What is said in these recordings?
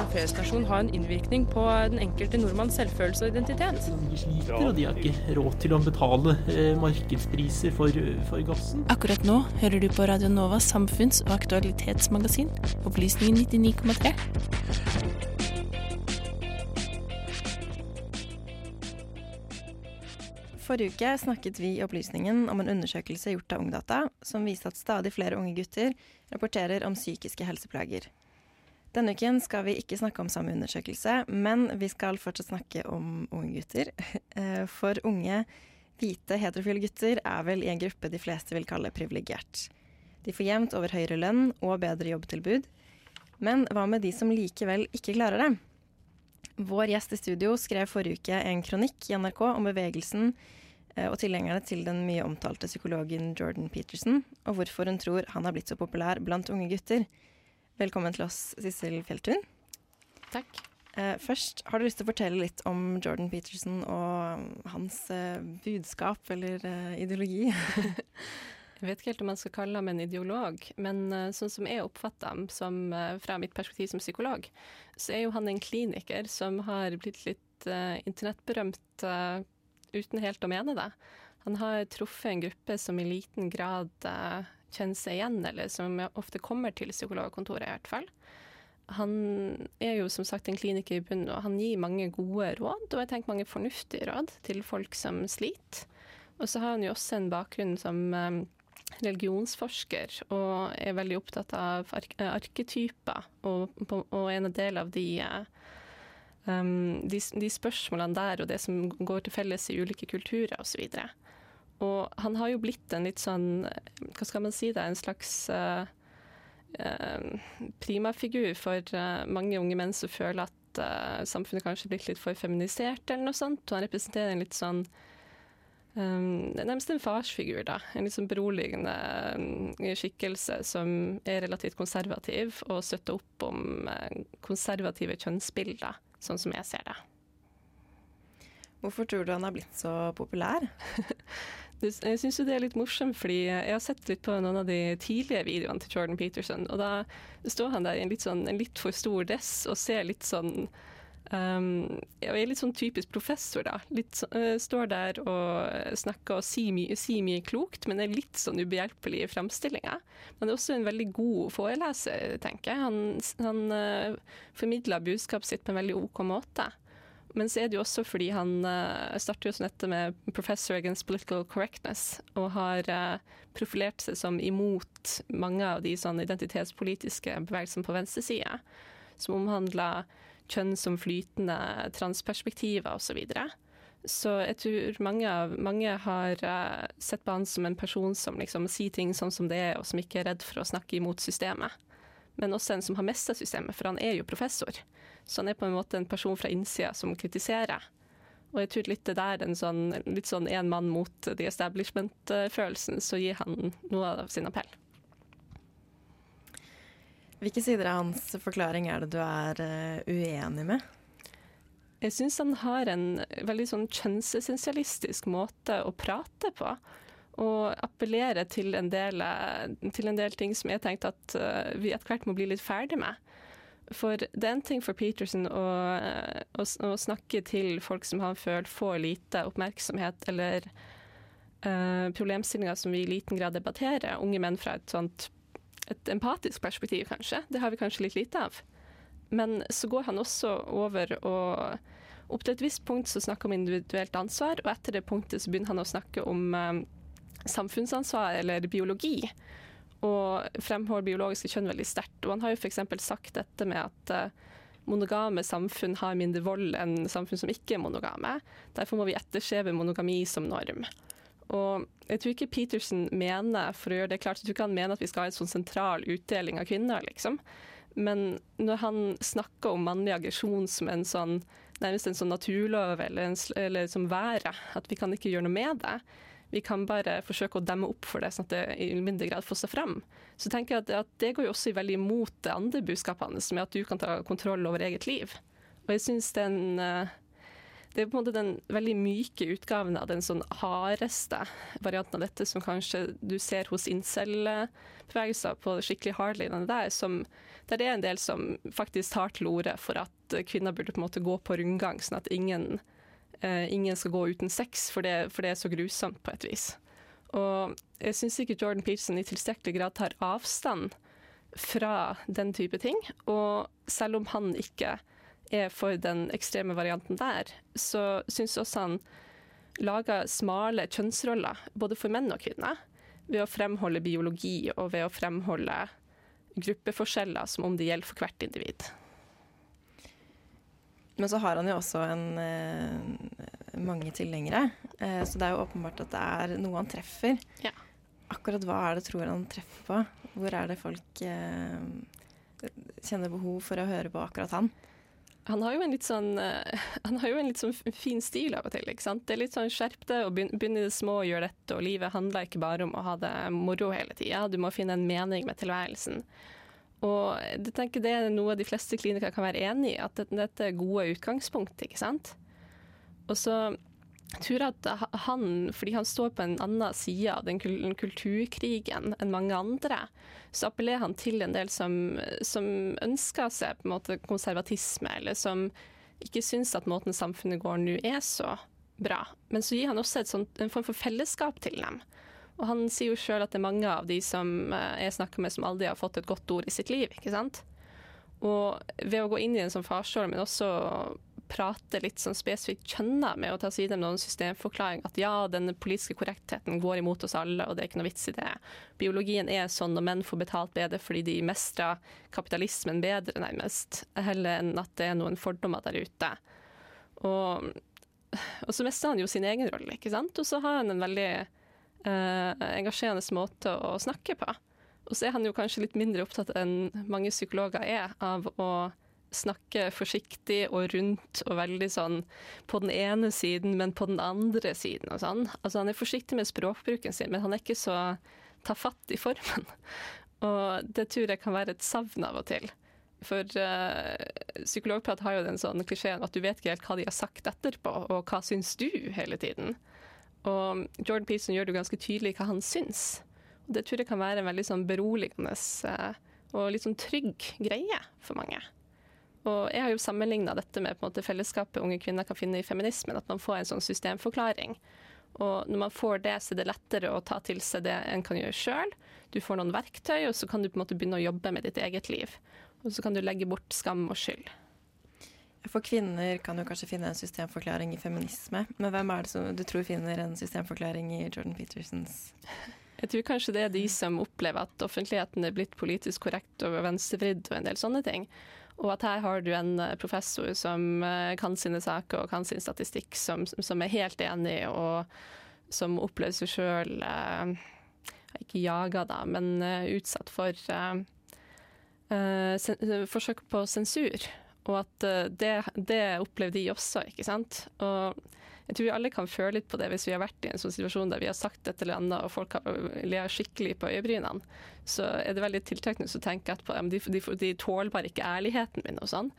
som feriestasjon ha en innvirkning på den enkelte nordmanns selvfølelse og identitet? De sliter, og de har ikke råd til å betale eh, markedspriser for, for gassen. Akkurat nå hører du på Radio Novas samfunns- og aktualitetsmagasin, Opplysningen 99,3. Forrige uke snakket vi i Opplysningen om en undersøkelse gjort av Ungdata, som viste at stadig flere unge gutter rapporterer om psykiske helseplager. Denne uken skal vi ikke snakke om samme undersøkelse, men vi skal fortsatt snakke om unge gutter. Eh, for unge, hvite, heterofile gutter er vel i en gruppe de fleste vil kalle privilegert. De får jevnt over høyere lønn og bedre jobbtilbud. Men hva med de som likevel ikke klarer det? Vår gjest i studio skrev forrige uke en kronikk i NRK om bevegelsen eh, og tilhengerne til den mye omtalte psykologen Jordan Peterson, og hvorfor hun tror han har blitt så populær blant unge gutter. Velkommen til oss, Sissel Fjelltun. Takk. Eh, først, har du lyst til å fortelle litt om Jordan Peterson og hans eh, budskap eller eh, ideologi? Jeg vet ikke helt om man skal kalle ham en ideolog, men uh, sånn som jeg oppfatter ham som, uh, fra mitt perspektiv som psykolog, så er jo han en kliniker som har blitt litt uh, internettberømt uten helt å mene det. Han har truffet en gruppe som i liten grad kjenner seg igjen, eller som ofte kommer til psykologkontoret i hvert fall. Han er jo som sagt en kliniker i bunnen, og han gir mange gode råd, og jeg tenker mange fornuftige råd til folk som sliter. Og så har han jo også en bakgrunn som religionsforsker og er veldig opptatt av ark arketyper, og, og, en del av de, um, de, de, spørsmålene der og det som går til felles i ulike kulturer osv. Og, og han har jo blitt en litt sånn, hva skal man si det, en slags uh, uh, primafigur for uh, mange unge menn som føler at samfunnet kanskje er blitt litt for feminisert eller noe sånt. Og han representerer en litt sånn Um, nærmest en farsfigur, da. En litt sånn beroligende um, skikkelse som er relativt konservativ, og støtter opp om konservative kjønnsbilder, sånn som jeg ser det. Hvorfor tror du han har blitt så populær? jeg syns jo det er litt morsomt, fordi jeg har sett litt på noen av de tidlige videoene til Jordan Peterson, og da står han der i en litt, sånn, en litt for stor dress og ser litt sånn Um, jeg er litt sånn typisk professor, da. Litt, uh, står der og snakker og sier mye, sier mye klokt, men er litt sånn ubehjelpelig i framstillinga. Men er også en veldig god foreleser, tenker jeg. Han, han uh, formidler budskapet sitt på en veldig OK måte. Men så er det jo også fordi han uh, starter jo dette med Professor against political correctness, og har uh, profilert seg som imot mange av de sånn identitetspolitiske bevegelsene på venstresida, som omhandler kjønn som flytende, transperspektiver osv. Så, videre. så jeg tror mange, mange har uh, sett på han som en person som liksom sier ting sånn som det er, og som ikke er redd for å snakke imot systemet. Men også en som har mista systemet, for han er jo professor. Så han er på en måte en person fra innsida som kritiserer. Og jeg tror litt det der, en sånn, litt sånn en mann mot the establishment-følelsen, så gir han noe av sin appell. Hvilke sider av hans forklaring er det du er uh, uenig med? Jeg syns han har en veldig sånn kjønnsessensialistisk måte å prate på. Og appellere til en del, til en del ting som jeg tenkte at uh, vi etter hvert må bli litt ferdig med. For det er en ting for Peterson å, å, å snakke til folk som han føler får lite oppmerksomhet, eller uh, problemstillinger som vi i liten grad debatterer. Unge menn fra et sånt et empatisk perspektiv, kanskje. Det har vi kanskje litt lite av. Men så går han også over og Opp til et visst punkt så snakker om individuelt ansvar, og etter det punktet så begynner han å snakke om um, samfunnsansvar eller biologi. Og fremholder biologiske kjønn veldig sterkt. Og han har jo f.eks. sagt dette med at uh, monogame samfunn har mindre vold enn samfunn som ikke er monogame. Derfor må vi etterskjeve monogami som norm. Og jeg tror ikke Peterson mener for å gjøre det klart, jeg tror ikke han mener at vi skal ha en sånn sentral utdeling av kvinner, liksom. Men når han snakker om mannlig aggresjon som en sånn, nærmest en sånn naturlov eller, en, eller som været, at vi kan ikke gjøre noe med det, vi kan bare forsøke å demme opp for det, sånn at det i mindre grad får seg fram. Så tenker jeg at, at det går jo også veldig imot det andre budskapet hans, med at du kan ta kontroll over eget liv. Og jeg syns det er uh, det er på en måte den veldig myke utgaven av den sånn hardeste varianten av dette som kanskje du ser hos incel-bevegelser på skikkelig hardlinene der, som, der det er en del som faktisk tar til orde for at kvinner burde på en måte gå på rundgang, sånn at ingen, eh, ingen skal gå uten sex, for det, for det, er så grusomt på et vis. Og jeg syns ikke Jordan Peterson i tilstrekkelig grad tar avstand fra den type ting, og selv om han ikke er for den ekstreme varianten der, så syns også han lager smale kjønnsroller, både for menn og kvinner, ved å fremholde biologi og ved å fremholde gruppeforskjeller som om det gjelder for hvert individ. Men så har han jo også en, eh, mange tilhengere, eh, så det er jo åpenbart at det er noe han treffer. Ja. Akkurat hva er det tror han treffer på? Hvor er det folk eh, kjenner behov for å høre på akkurat han? han har jo en litt sånn Han har jo en litt sånn fin stil av og til. ikke sant? Det er litt sånn skjerp deg og begynne i det små og gjøre dette. Og livet handler ikke bare om å ha det moro hele tida. Du må finne en mening med tilværelsen. Og jeg tenker det er noe de fleste klinikere kan være enig i, at dette er gode utgangspunkt. ikke sant? Og så tror jeg at han, fordi han står på en annen side av den kulturkrigen enn mange andre, så appellerer han til en del som, som ønsker seg på en måte konservatisme, eller som ikke syns at måten samfunnet går nå er så bra. Men så gir han også sånt, en form for fellesskap til dem. Og han sier jo sjøl at det er mange av de som eh, jeg snakker med som aldri har fått et godt ord i sitt liv. ikke sant? Og ved å gå inn i en sånn farsrolle, men også prate litt sånn spesifikt kjønna med å ta side med noen systemforklaring. At ja, den politiske korrektheten går imot oss alle, og det er ikke noe vits i det. Biologien er sånn, og menn får betalt bedre fordi de mestrer kapitalismen bedre, nærmest. Heller enn at det er noen fordommer der ute. Og, og så mestrer han jo sin egen rolle, ikke sant. Og så har han en veldig engasjerende måte å snakke på. Og så er han jo kanskje litt mindre opptatt enn mange psykologer er av å snakke forsiktig og rundt og veldig sånn på den ene siden, men på den andre siden og sånn. Altså han er forsiktig med språkbruken sin, men han er ikke så ta fatt i formen. Og det tror jeg kan være et savn av og til. For uh, psykologprat har jo den sånn klisjeen at du vet ikke helt hva de har sagt etterpå, og hva syns du hele tiden. Og Jordan Peterson gjør det jo ganske tydelig hva han syns. Og det tror jeg kan være en veldig sånn beroligende uh, og litt sånn trygg greie for mange. Og jeg har jo sammenligna dette med på en måte, fellesskapet unge kvinner kan finne i feminismen, at man får en sånn systemforklaring. Og når man får det, så er det lettere å ta til seg det en kan gjøre sjøl. Du får noen verktøy, og så kan du på en måte begynne å jobbe med ditt eget liv. Og så kan du legge bort skam og skyld. For kvinner kan jo kanskje finne en systemforklaring i feminisme, men hvem er det som du tror finner en systemforklaring i Jordan Petersons jeg tror kanskje det er de som opplever at offentligheten er blitt politisk korrekt og venstrevridd og en del sånne ting. Og at her har du en eh, professor som eh, kan sine saker og kan sin statistikk, som, som er helt enig, og som opplever seg sjøl eh, ikke jaga, da, men utsatt for uh, forsøk på sensur. Og at det, det opplever de også, ikke sant. Og jeg tror vi alle kan føle litt på det hvis vi har vært i en sånn situasjon der vi har sagt et eller annet og folk har ler skikkelig på øyebrynene. Så er det veldig tiltrekkende å tenke at at de, de, de tåler bare ikke ærligheten min og sånn.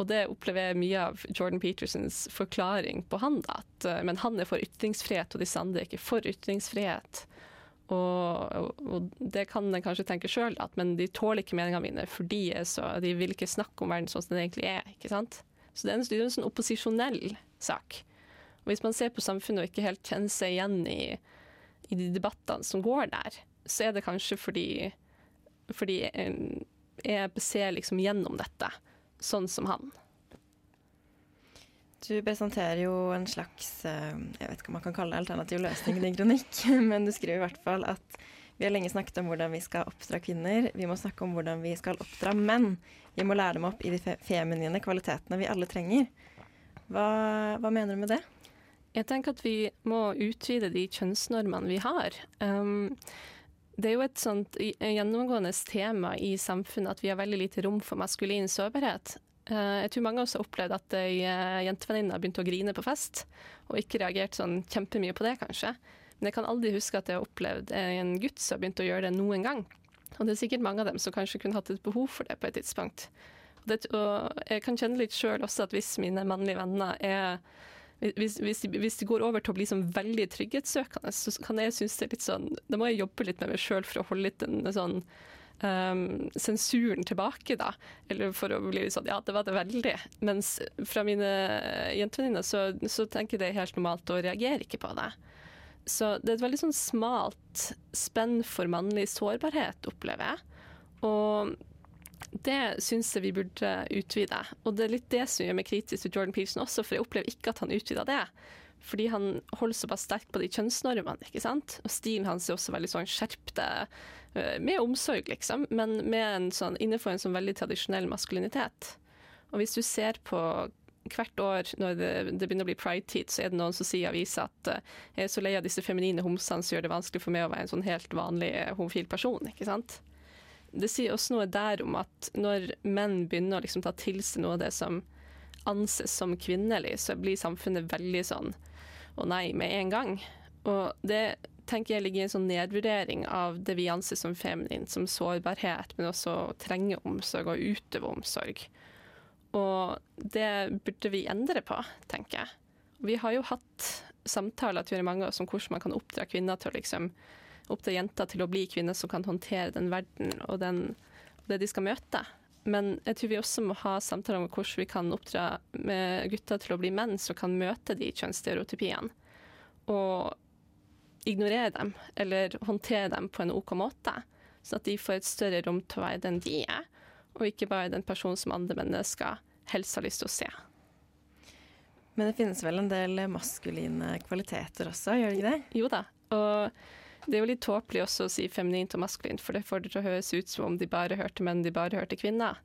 Og det opplever jeg mye av Jordan Petersons forklaring på han. da, at, eh, Men han er for ytringsfrihet, og disse andre er ikke for ytringsfrihet. Og, og, det kan en kanskje tenke sjøl, men de tåler ikke meningene mine, for de, så, de vil ikke snakke om verden sånn som den egentlig er. ikke sant? Så det er en, det er en sånn opposisjonell sak. Og hvis man ser på samfunnet og ikke helt kjenner seg igjen i, i de debattene som går der, så er det kanskje fordi, fordi jeg ser liksom gjennom dette, sånn som han. Du presenterer jo en slags eh, jeg vet ikke om man kan kalle det alternativ løsning i din kronikk, men du skriver i hvert fall at vi har lenge snakket om hvordan vi skal oppdra kvinner. Vi må snakke om hvordan vi skal oppdra menn. Vi må lære dem opp i de feminine kvalitetene vi alle trenger. Hva, hva mener du med det? Jeg tenker at vi må utvide de kjønnsnormene vi har. Um, det er jo et sånt gjennomgående tema i samfunnet at vi har veldig lite rom for maskulin sårbarhet. Uh, jeg tror mange av oss har opplevd at ei uh, jentevenninne begynt å grine på fest, og ikke reagert sånn kjempemye på det, kanskje. Men jeg kan aldri huske at jeg har opplevd en gutt som har begynt å gjøre det noen gang. Og det er sikkert mange av dem som kanskje kunne hatt et behov for det på et tidspunkt. Og, det, og jeg kan kjenne litt sjøl også at hvis mine mannlige venner er hvis, hvis, de, hvis, de, går over til å bli sånn veldig trygghetssøkende, så kan jeg synes det er litt sånn Da må jeg jobbe litt med meg sjøl for å holde litt en sånn um, sensuren tilbake, da. Eller for å bli sånn Ja, det var det veldig. Mens fra mine jentevenninner så, så tenker jeg det helt normalt og reagerer ikke på det. Så det er et veldig sånn smalt spenn for mannlig sårbarhet, opplever jeg. Og det syns jeg vi burde utvide. Og det er litt det som gjør meg kritisk til Jordan Peterson også, for jeg opplever ikke at han utvider det. Fordi han holder såpass sterkt på de kjønnsnormene, ikke sant. Og stilen hans er også veldig sånn skjerpte, eh, med omsorg, liksom, men med en sånn, innenfor en sånn veldig tradisjonell maskulinitet. Og hvis du ser på hvert år når det, det begynner å bli pride-tid, så er det noen som sier i avisa at uh, jeg er så lei av disse feminine homsene som gjør det vanskelig for meg å være en sånn helt vanlig homofil person. ikke sant? det sier også noe der om at når menn begynner å liksom ta til seg noe av det som anses som kvinnelig, så blir samfunnet veldig sånn å nei med en gang. Og det tenker jeg ligger i en sånn nedvurdering av det vi anser som feminint, som sårbarhet, men også å trenge omsorg og utøve omsorg. Og det burde vi endre på, tenker jeg. Vi har jo hatt samtaler til mange om hvordan man kan oppdra kvinner til å liksom oppdra jenter til å bli kvinner som kan håndtere den verden og den, det de skal møte. Men jeg tror vi også må ha samtaler om hvordan vi kan oppdra med gutter til å bli menn som kan møte de kjønnsstereotypiene. Og ignorere dem, eller håndtere dem på en OK måte. Sånn at de får et større rom til å være den de er, og ikke bare den personen som andre mennesker helst har lyst til å se. Men det finnes vel en del maskuline kvaliteter også, gjør det ikke det? Jo da. Og det er jo litt tåpelig også å si feminint og maskulint, for det får det til å høres ut som om de bare hørte menn, de bare hørte kvinner.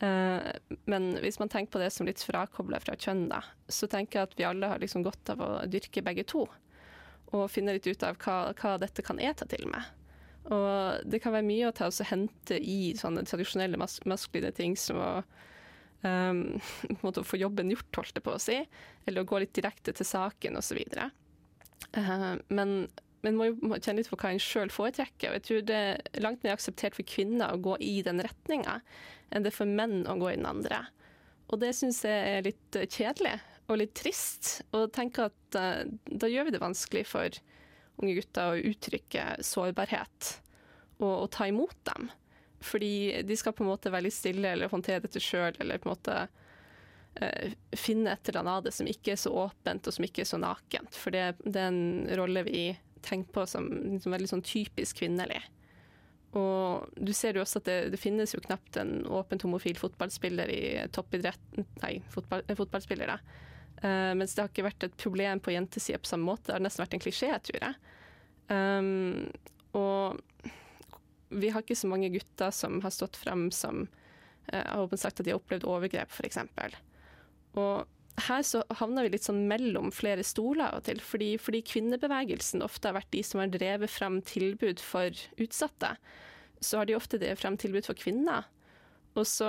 Uh, men hvis man tenker på det som litt frakobla fra kjønn, da, så tenker jeg at vi alle har liksom godt av å dyrke begge to. Og finne litt ut av hva, hva dette kan jeg ta til med. Og det kan være mye å ta og hente i sånne tradisjonelle mas maskuline ting som å um, få jobben gjort, holdt jeg på å si, eller å gå litt direkte til saken osv. Uh, eh, men men må jo kjenne litt på hva en sjøl foretrekker. Og jeg tror det er langt mer akseptert for kvinner å gå i den retninga enn det er for menn å gå i den andre. Og det syns jeg er litt eh, kjedelig og litt trist. Og tenker at uh, da gjør vi det vanskelig for unge gutter å uttrykke sårbarhet og, og, ta imot dem. Fordi de skal på en måte være litt stille eller håndtere dette sjøl, eller på en måte uh, finne et eller annet av det som ikke er så åpent og som ikke er så nakent. For det, det er en rolle vi tenkt på som liksom veldig sånn typisk kvinnelig. Og du ser jo også at det, det, finnes jo knapt en åpent homofil fotballspiller i toppidrett Nei, fotball, eh, fotballspillere. Uh, mens det har ikke vært et problem på jentesida på samme måte. Det har nesten vært en klisjé, tror jeg. Um, og vi har ikke så mange gutter som har stått frem som uh, har sagt at de har opplevd overgrep, f.eks. Og her så havner vi litt sånn mellom flere stoler av og til, fordi, fordi, kvinnebevegelsen ofte har vært de som har drevet frem tilbud for utsatte. Så har de ofte drevet frem tilbud for kvinner. Og så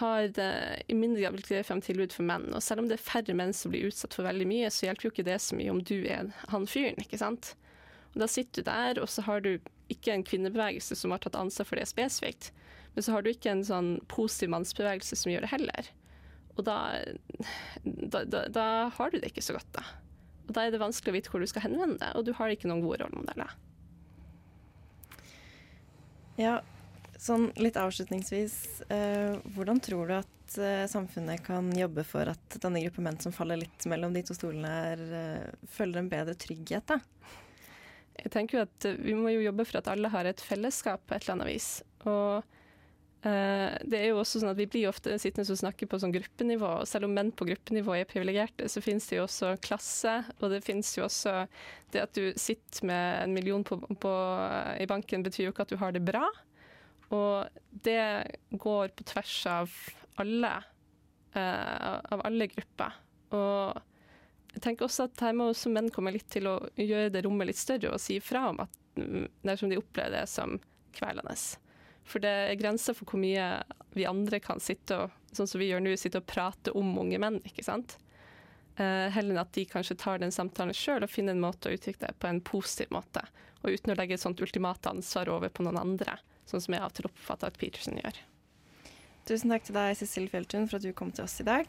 har det i mindre grad blitt drevet frem tilbud for menn. Og selv om det er færre menn som blir utsatt for veldig mye, så hjelper jo ikke det så mye om du er han fyren, ikke sant. Og da sitter du der, og så har du ikke en kvinnebevegelse som har tatt ansvar for det spesifikt. Men så har du ikke en sånn positiv mannsbevegelse som gjør det heller. Og da, da, da, da, har du det ikke så godt, da. Og da er det vanskelig å vite hvor du skal henvende deg, og du har ikke noen gode rollemodeller. Ja, sånn litt avslutningsvis. Eh, hvordan tror du at eh, samfunnet kan jobbe for at denne gruppe menn som faller litt mellom de to stolene er, eh, føler en bedre trygghet, da? Jeg tenker jo at Vi må jo jobbe for at alle har et fellesskap på et eller annet vis. Og det er jo også sånn at Vi blir ofte sittende og snakke på sånn gruppenivå, og selv om menn på gruppenivå er privilegerte, så finnes det jo også klasse, og det finnes jo også det at du sitter med en million på, på, i banken, betyr jo ikke at du har det bra. Og det går på tvers av alle, uh, av alle grupper. Og jeg tenker også at her må også menn komme litt til å gjøre det rommet litt større og si fra om at mm, dersom de opplever det som kvelende. For det er grenser for hvor mye vi andre kan sitte og sånn som vi gjør nå, sitte og prate om unge menn. ikke sant? Uh, heller enn at de kanskje tar den samtalen sjøl og finner en måte å uttrykke det på en positiv måte. Og uten å legge et sånt ultimate ansvar over på noen andre, sånn som jeg av og til oppfatter at Peterson gjør. Tusen takk til deg, Cecil Fjelltun, for at du kom til oss i dag.